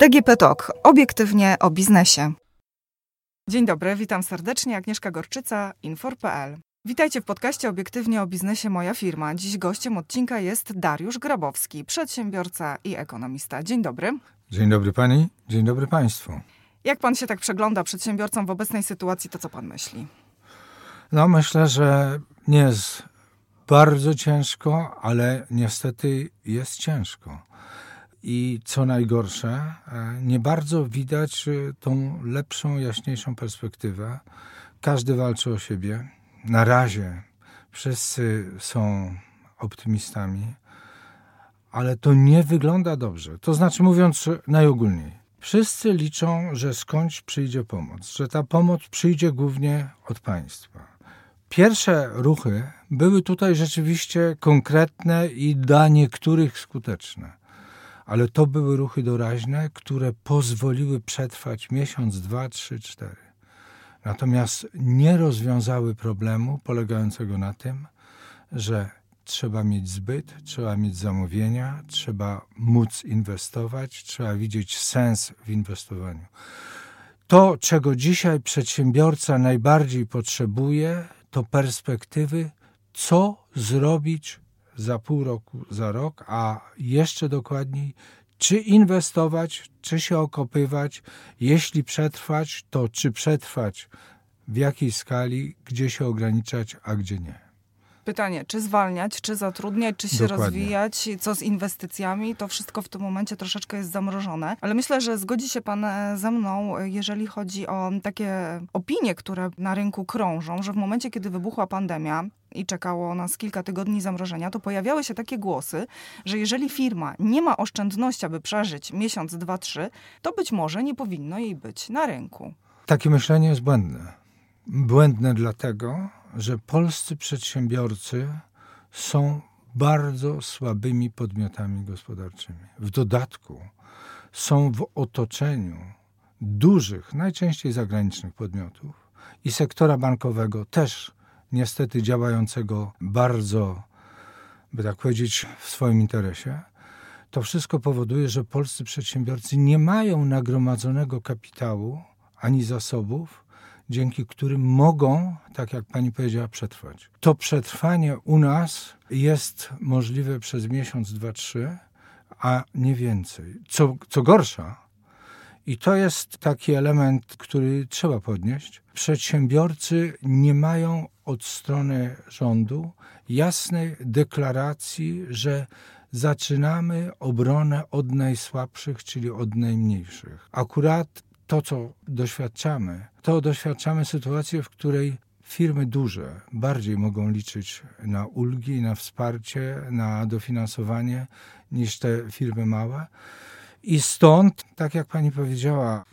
DGP Talk. Obiektywnie o biznesie. Dzień dobry, witam serdecznie. Agnieszka Gorczyca, Infor.pl. Witajcie w podcaście Obiektywnie o biznesie Moja Firma. Dziś gościem odcinka jest Dariusz Grabowski, przedsiębiorca i ekonomista. Dzień dobry. Dzień dobry pani, dzień dobry państwu. Jak pan się tak przegląda przedsiębiorcom w obecnej sytuacji, to co pan myśli? No myślę, że nie jest bardzo ciężko, ale niestety jest ciężko. I co najgorsze, e, nie bardzo widać e, tą lepszą, jaśniejszą perspektywę. Każdy walczy o siebie. Na razie wszyscy są optymistami, ale to nie wygląda dobrze. To znaczy, mówiąc najogólniej, wszyscy liczą, że skądś przyjdzie pomoc, że ta pomoc przyjdzie głównie od państwa. Pierwsze ruchy były tutaj rzeczywiście konkretne i dla niektórych skuteczne ale to były ruchy doraźne, które pozwoliły przetrwać miesiąc, dwa, trzy, cztery. Natomiast nie rozwiązały problemu polegającego na tym, że trzeba mieć zbyt, trzeba mieć zamówienia, trzeba móc inwestować, trzeba widzieć sens w inwestowaniu. To, czego dzisiaj przedsiębiorca najbardziej potrzebuje, to perspektywy, co zrobić za pół roku, za rok, a jeszcze dokładniej, czy inwestować, czy się okopywać, jeśli przetrwać, to czy przetrwać, w jakiej skali, gdzie się ograniczać, a gdzie nie. Pytanie, czy zwalniać, czy zatrudniać, czy się Dokładnie. rozwijać, co z inwestycjami, to wszystko w tym momencie troszeczkę jest zamrożone. Ale myślę, że zgodzi się Pan e, ze mną, jeżeli chodzi o takie opinie, które na rynku krążą, że w momencie, kiedy wybuchła pandemia, i czekało nas kilka tygodni zamrożenia, to pojawiały się takie głosy, że jeżeli firma nie ma oszczędności, aby przeżyć miesiąc, dwa, trzy, to być może nie powinno jej być na rynku. Takie myślenie jest błędne. Błędne dlatego, że polscy przedsiębiorcy są bardzo słabymi podmiotami gospodarczymi. W dodatku są w otoczeniu dużych, najczęściej zagranicznych podmiotów i sektora bankowego też niestety działającego bardzo, by tak powiedzieć, w swoim interesie. To wszystko powoduje, że polscy przedsiębiorcy nie mają nagromadzonego kapitału ani zasobów, dzięki którym mogą, tak jak pani powiedziała, przetrwać. To przetrwanie u nas jest możliwe przez miesiąc, dwa, trzy, a nie więcej. Co, co gorsza, i to jest taki element, który trzeba podnieść. Przedsiębiorcy nie mają od strony rządu jasnej deklaracji, że zaczynamy obronę od najsłabszych, czyli od najmniejszych. Akurat to, co doświadczamy, to doświadczamy sytuacji, w której firmy duże bardziej mogą liczyć na ulgi, na wsparcie, na dofinansowanie niż te firmy małe. I stąd, tak jak pani powiedziała,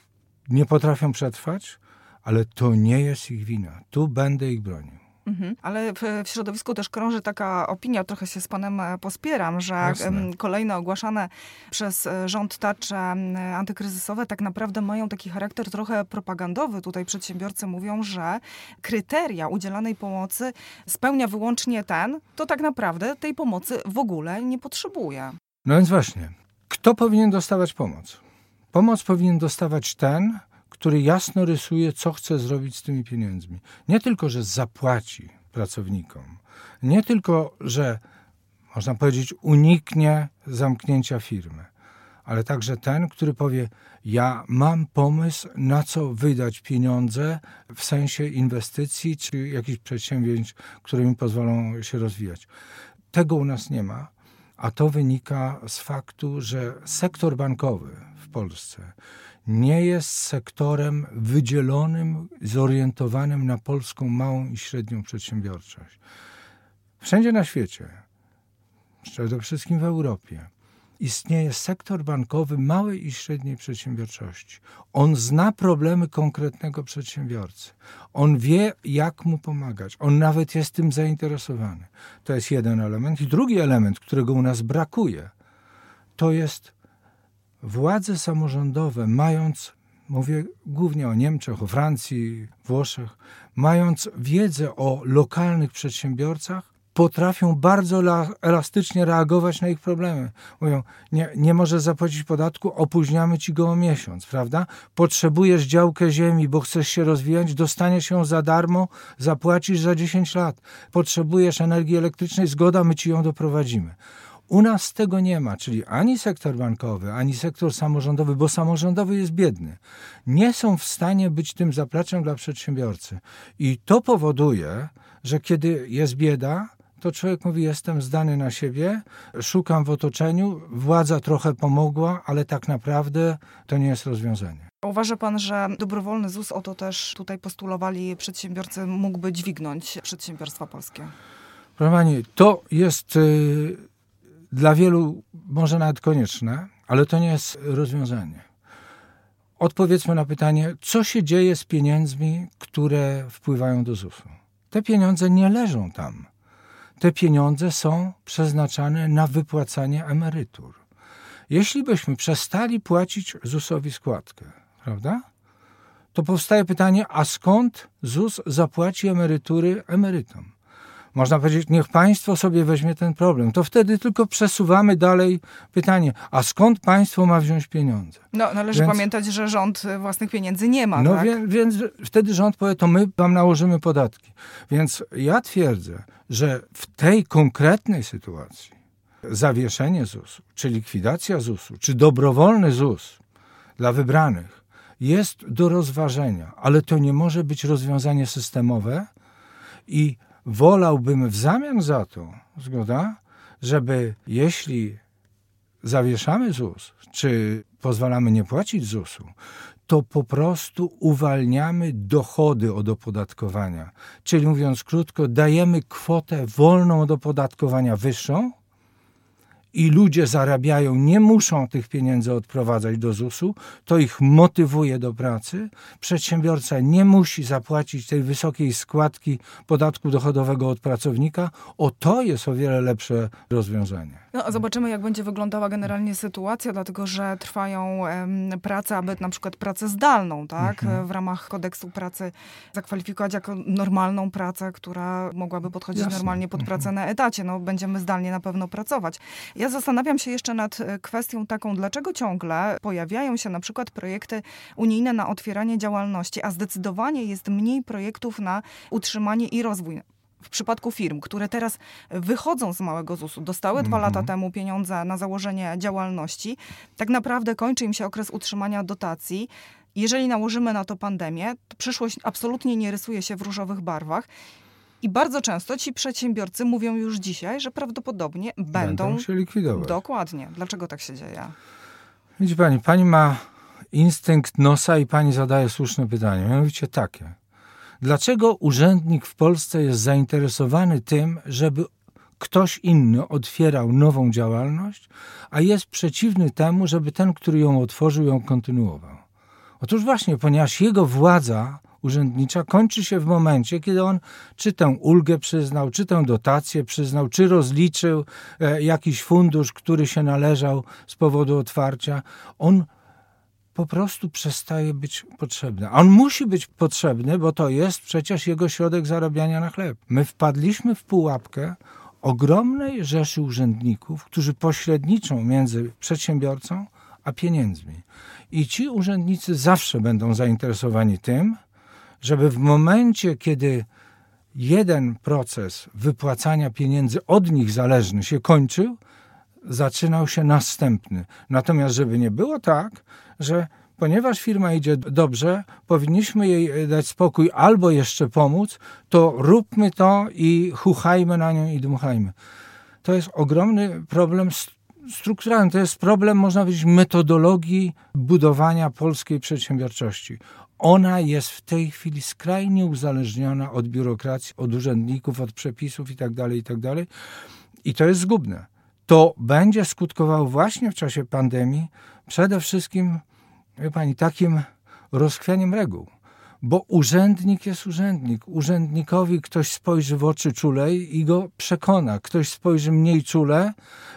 nie potrafią przetrwać, ale to nie jest ich wina. Tu będę ich bronił. Mhm. Ale w, w, środowisku też krąży taka opinia, trochę się z panem e, pospieram, że Jasne. kolejne ogłaszane przez e, rząd tarcze antykryzysowe tak naprawdę mają taki charakter trochę propagandowy. Tutaj przedsiębiorcy mówią, że kryteria udzielanej pomocy spełnia wyłącznie ten, to tak naprawdę tej pomocy w ogóle nie potrzebuje. No więc właśnie, kto powinien dostawać pomoc? Pomoc powinien dostawać ten, który jasno rysuje, co chce zrobić z tymi pieniędzmi. Nie tylko, że zapłaci pracownikom, nie tylko, że można powiedzieć, uniknie zamknięcia firmy, ale także ten, który powie: Ja mam pomysł, na co wydać pieniądze w sensie inwestycji czy jakichś przedsięwzięć, które mi pozwolą się rozwijać. Tego u nas nie ma, a to wynika z faktu, że sektor bankowy w Polsce nie jest sektorem wydzielonym, zorientowanym na polską małą i średnią przedsiębiorczość. Wszędzie na świecie, przede wszystkim w Europie, istnieje sektor bankowy małej i średniej przedsiębiorczości. On zna problemy konkretnego przedsiębiorcy. On wie, jak mu pomagać. On nawet jest tym zainteresowany. To jest jeden element. I drugi element, którego u nas brakuje, to jest władze samorządowe, mając, mówię głównie o Niemczech, o Francji, Włoszech, mając wiedzę o lokalnych przedsiębiorcach, potrafią bardzo elastycznie reagować na ich problemy. Mówią, nie, nie możesz zapłacić podatku, opóźniamy ci go o miesiąc, prawda? Potrzebujesz działkę ziemi, bo chcesz się rozwijać, dostaniesz ją za darmo, zapłacisz za 10 lat. Potrzebujesz energii elektrycznej, zgoda, my ci ją doprowadzimy. U nas tego nie ma, czyli ani sektor bankowy, ani sektor samorządowy, bo samorządowy jest biedny, nie są w stanie być tym zapleczem dla przedsiębiorcy. I to powoduje, że kiedy jest bieda, to człowiek mówi: Jestem zdany na siebie, szukam w otoczeniu, władza trochę pomogła, ale tak naprawdę to nie jest rozwiązanie. Uważa pan, że dobrowolny ZUS, o to też tutaj postulowali przedsiębiorcy, mógłby dźwignąć przedsiębiorstwa polskie? Proszę pani, to jest. Yy dla wielu może nawet konieczne, ale to nie jest rozwiązanie. Odpowiedzmy na pytanie, co się dzieje z pieniędzmi, które wpływają do ZUS-u. Te pieniądze nie leżą tam. Te pieniądze są przeznaczane na wypłacanie emerytur. Jeśli byśmy przestali płacić ZUS-owi składkę, prawda? To powstaje pytanie, a skąd ZUS zapłaci emerytury emerytom? Można powiedzieć, niech państwo sobie weźmie ten problem. To wtedy tylko przesuwamy dalej pytanie, a skąd państwo ma wziąć pieniądze? No, należy więc, pamiętać, że rząd własnych pieniędzy nie ma. No tak? wie, więc wtedy rząd powie, to my wam nałożymy podatki. Więc ja twierdzę, że w tej konkretnej sytuacji zawieszenie ZUS-u, czy likwidacja ZUS-u, czy dobrowolny ZUS dla wybranych jest do rozważenia, ale to nie może być rozwiązanie systemowe i wolałbym w zamian za to, zgoda, żeby jeśli zawieszamy ZUS, czy pozwalamy nie płacić ZUS-u, to po prostu uwalniamy dochody od opodatkowania. Czyli mówiąc krótko, dajemy kwotę wolną od opodatkowania wyższą, i ludzie zarabiają, nie muszą tych pieniędzy odprowadzać do ZUS-u, to ich motywuje do pracy. Przedsiębiorca nie musi zapłacić tej wysokiej składki podatku dochodowego od pracownika. O to jest o wiele lepsze rozwiązanie. No, zobaczymy, jak będzie wyglądała generalnie sytuacja, dlatego że trwają um, prace, aby na przykład pracę zdalną, tak, mhm. w ramach kodeksu pracy zakwalifikować jako normalną pracę, która mogłaby podchodzić Jasne. normalnie pod pracę mhm. na etacie. No, będziemy zdalnie na pewno pracować. Ja zastanawiam się jeszcze nad e, kwestią taką, dlaczego ciągle pojawiają się na przykład projekty unijne na otwieranie działalności, a zdecydowanie jest mniej projektów na utrzymanie i rozwój w przypadku firm, które teraz wychodzą z małego ZUS-u, dostały dwa lata mhm. temu pieniądze na założenie działalności, tak naprawdę kończy im się okres utrzymania dotacji. Jeżeli nałożymy na to pandemię, to przyszłość absolutnie nie rysuje się w różowych barwach. I bardzo często ci przedsiębiorcy mówią już dzisiaj, że prawdopodobnie będą, będą się likwidować. Dokładnie. Dlaczego tak się dzieje? Widzi pani, pani ma instynkt nosa i pani zadaje słuszne pytanie. Mianowicie takie. Dlaczego urzędnik w Polsce jest zainteresowany tym, żeby ktoś inny otwierał nową działalność, a jest przeciwny temu, żeby ten, który ją otworzył, ją kontynuował? Otóż właśnie, ponieważ jego władza urzędnicza kończy się w momencie, kiedy on czy tę ulgę przyznał, czy tę dotację przyznał, czy rozliczył e, jakiś fundusz, który się należał z powodu otwarcia. On po prostu przestaje być potrzebny. On musi być potrzebny, bo to jest przecież jego środek zarabiania na chleb. My wpadliśmy w pułapkę ogromnej rzeszy urzędników, którzy pośredniczą między przedsiębiorcą a pieniędzmi. I ci urzędnicy zawsze będą zainteresowani tym, żeby w momencie, kiedy jeden proces wypłacania pieniędzy od nich zależny się kończył, zaczynał się następny. Natomiast, żeby nie było tak, że ponieważ firma idzie dobrze, powinniśmy jej dać spokój albo jeszcze pomóc, to róbmy to i chuchajmy na nią i dmuchajmy. To jest ogromny problem strukturalny. To jest problem, można powiedzieć, metodologii budowania polskiej przedsiębiorczości ona jest w tej chwili skrajnie uzależniona od biurokracji, od urzędników, od przepisów itd., tak itd. Tak I to jest zgubne. To będzie skutkowało właśnie w czasie pandemii przede wszystkim, wie pani, takim rozchwianiem reguł. Bo urzędnik jest urzędnik. Urzędnikowi ktoś spojrzy w oczy czulej i go przekona. Ktoś spojrzy mniej czule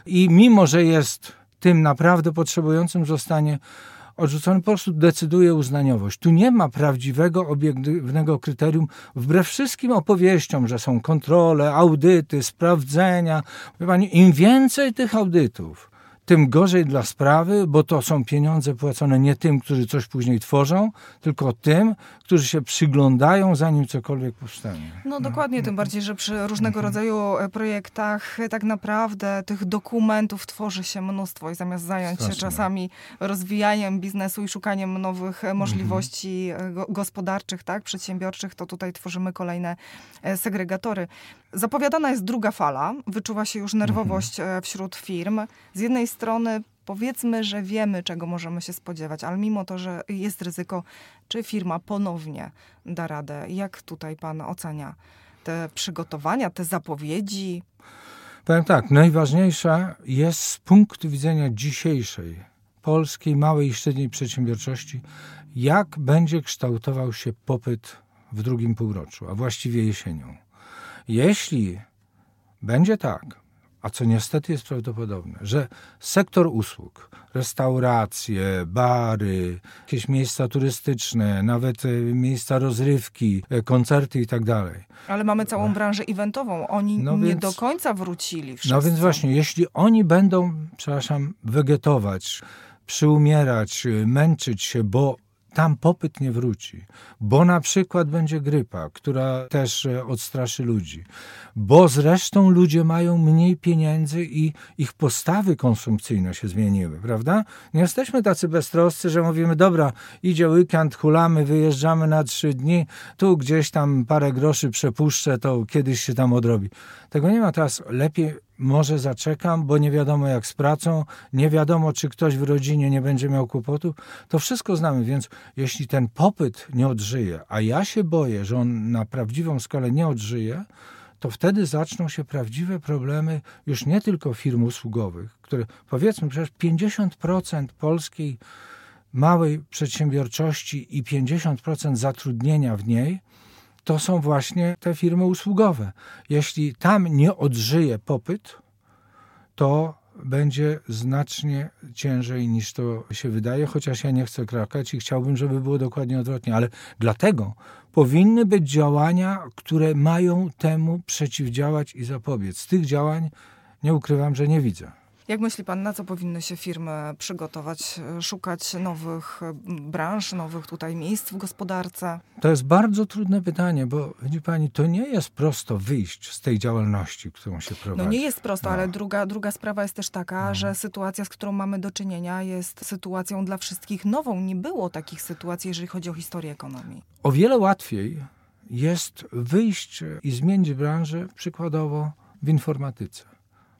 i mimo, że jest tym naprawdę potrzebującym, zostanie odrzucony, po prostu decyduje uznaniowość. Tu nie ma prawdziwego, obiektywnego kryterium, wbrew wszystkim opowieściom, że są kontrole, audyty, sprawdzenia. Pani, Im więcej tych audytów, tym gorzej dla sprawy, bo to są pieniądze płacone nie tym, którzy coś później tworzą, tylko tym, którzy się przyglądają, zanim cokolwiek powstanie. No dokładnie, tym bardziej, że przy różnego rodzaju e, projektach e, tak naprawdę tych dokumentów tworzy się mnóstwo i zamiast zająć się czasami rozwijaniem biznesu i szukaniem nowych e, możliwości gospodarczych, tak, przedsiębiorczych, to tutaj tworzymy kolejne segregatory. Zapowiadana jest druga fala, wyczuwa się już nerwowość mhm. wśród firm. Z jednej strony powiedzmy, że wiemy, czego możemy się spodziewać, ale mimo to, że jest ryzyko, czy firma ponownie da radę? Jak tutaj pan ocenia te przygotowania, te zapowiedzi? Powiem tak, najważniejsza jest z punktu widzenia dzisiejszej polskiej małej i średniej przedsiębiorczości, jak będzie kształtował się popyt w drugim półroczu, a właściwie jesienią. Jeśli będzie tak, a co niestety jest prawdopodobne, że sektor usług, restauracje, bary, jakieś miejsca turystyczne, nawet e, miejsca rozrywki, e, koncerty i tak dalej. Ale mamy całą branżę eventową. Oni no nie więc, do końca wrócili wszyscy. No więc właśnie, jeśli oni będą, przepraszam, wegetować, przyumierać, męczyć się, bo tam popyt nie wróci, bo na przykład będzie grypa, która też e, odstraszy ludzi, bo zresztą ludzie mają mniej pieniędzy i ich postawy konsumpcyjne się zmieniły, prawda? Nie jesteśmy tacy beztroscy, że mówimy, dobra, idzie weekend, hulamy, wyjeżdżamy na trzy dni, tu gdzieś tam parę groszy przepuszczę, to kiedyś się tam odrobi. Tego nie ma teraz. Lepiej może zaczekam, bo nie wiadomo jak z pracą, nie wiadomo czy ktoś w rodzinie nie będzie miał kłopotów. To wszystko znamy, więc jeśli ten popyt nie odżyje, a ja się boję, że on na prawdziwą skalę nie odżyje, to wtedy zaczną się prawdziwe problemy już nie tylko firm usługowych, które powiedzmy przecież 50% polskiej małej przedsiębiorczości i 50% zatrudnienia w niej to są właśnie te firmy usługowe. Jeśli tam nie odżyje popyt, to będzie znacznie ciężej niż to się wydaje, chociaż ja nie chcę krakać i chciałbym, żeby było dokładnie odwrotnie, ale dlatego powinny być działania, które mają temu przeciwdziałać i zapobiec. Tych działań nie ukrywam, że nie widzę. Jak myśli pan, na co powinny się firmy przygotować, szukać nowych branż, nowych tutaj miejsc w gospodarce? To jest bardzo trudne pytanie, bo widzi pani, to nie jest prosto wyjść z tej działalności, którą się prowadzi. No nie jest prosto, no. ale druga, druga sprawa jest też taka, no. że sytuacja, z którą mamy do czynienia, jest sytuacją dla wszystkich nową. Nie było takich sytuacji, jeżeli chodzi o historię ekonomii. O wiele łatwiej jest wyjść i zmienić branżę, przykładowo w informatyce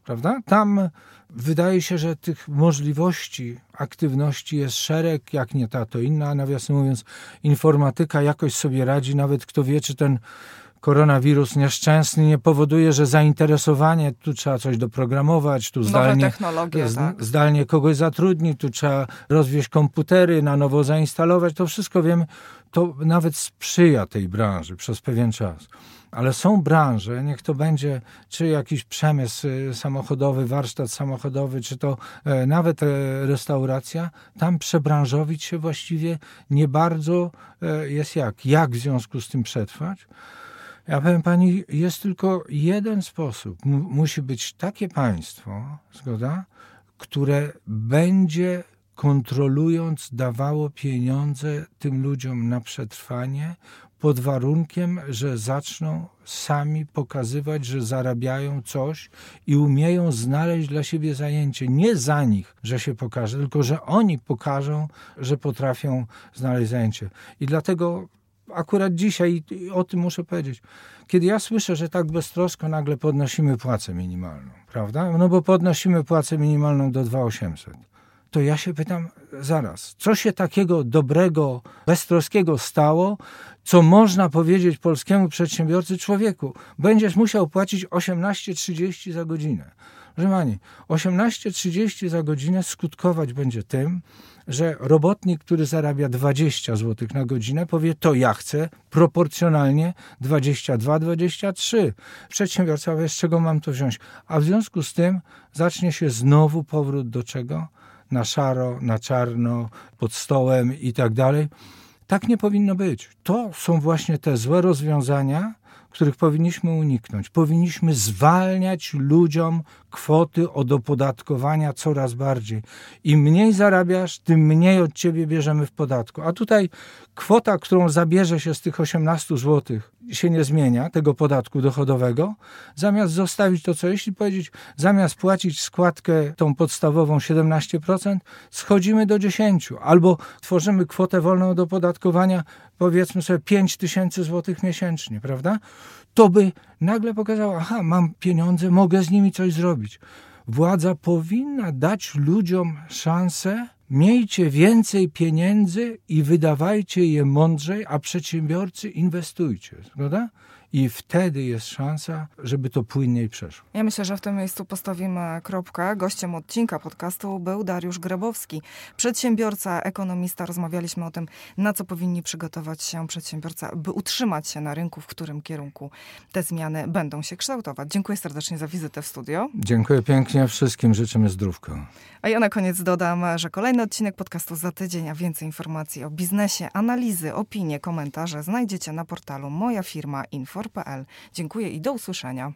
prawda? Tam wydaje się, że tych możliwości aktywności jest szereg, jak nie ta, to inna. Nawiasem mówiąc, informatyka jakoś sobie radzi, nawet kto wie, czy ten koronawirus nieszczęsny nie powoduje, że zainteresowanie, tu trzeba coś doprogramować, tu zdalnie, tak. zdalnie kogoś zatrudnić, tu trzeba rozwieść komputery, na nowo zainstalować, to wszystko wiemy, to nawet sprzyja tej branży przez pewien czas ale są branże, niech to będzie czy jakiś przemysł y, samochodowy, warsztat samochodowy, czy to e, nawet e, restauracja, tam przebranżowić się właściwie nie bardzo e, jest jak. Jak w związku z tym przetrwać? Ja powiem pani, jest tylko jeden sposób. M musi być takie państwo, zgoda, które będzie kontrolując dawało pieniądze tym ludziom na przetrwanie, pod warunkiem, że zaczną sami pokazywać, że zarabiają coś i umieją znaleźć dla siebie zajęcie. Nie za nich, że się pokaże, tylko że oni pokażą, że potrafią znaleźć zajęcie. I dlatego akurat dzisiaj o tym muszę powiedzieć. Kiedy ja słyszę, że tak beztrosko nagle podnosimy płacę minimalną, prawda? No bo podnosimy płacę minimalną do 2800 to ja się pytam zaraz, co się takiego dobrego, beztroskiego stało, co można powiedzieć polskiemu przedsiębiorcy człowieku, będziesz musiał płacić 18,30 za godzinę. Proszę pani, 18,30 za godzinę skutkować będzie tym, że robotnik, który zarabia 20 zł na godzinę, powie: To ja chcę proporcjonalnie 22-23. Przedsiębiorca powie: Z czego mam to wziąć? A w związku z tym zacznie się znowu powrót do czego? na szaro, na czarno, pod stołem i tak dalej. Tak nie powinno być. To są właśnie te złe rozwiązania, których powinniśmy uniknąć. Powinniśmy zwalniać ludziom kwoty od opodatkowania coraz bardziej. Im mniej zarabiasz, tym mniej od ciebie bierzemy w podatku. A tutaj kwota, którą zabierze się z tych 18 zł, się nie zmienia, tego podatku dochodowego, zamiast zostawić to co jeśli powiedzieć, zamiast płacić składkę tą podstawową 17%, schodzimy do 10%, albo tworzymy kwotę wolną od opodatkowania, powiedzmy sobie 5 tysięcy złotych miesięcznie, prawda? To by nagle pokazało, aha, mam pieniądze, mogę z nimi coś zrobić. Władza powinna dać ludziom szansę Miejcie więcej pieniędzy i wydawajcie je mądrzej, a przedsiębiorcy inwestujcie. Zgoda? I wtedy jest szansa, żeby to płynniej przeszło. Ja myślę, że w tym miejscu postawimy kropkę. Gościem odcinka podcastu był Dariusz Grabowski, przedsiębiorca, ekonomista. Rozmawialiśmy o tym, na co powinni przygotować się przedsiębiorca, by utrzymać się na rynku, w którym kierunku te zmiany będą się kształtować. Dziękuję serdecznie za wizytę w studio. Dziękuję pięknie wszystkim, życzymy zdrówka. A ja na koniec dodam, że kolejny odcinek podcastu za tydzień, a więcej informacji o biznesie, analizy, opinie, komentarze znajdziecie na portalu Moja Firma Info Dziękuję i do usłyszenia.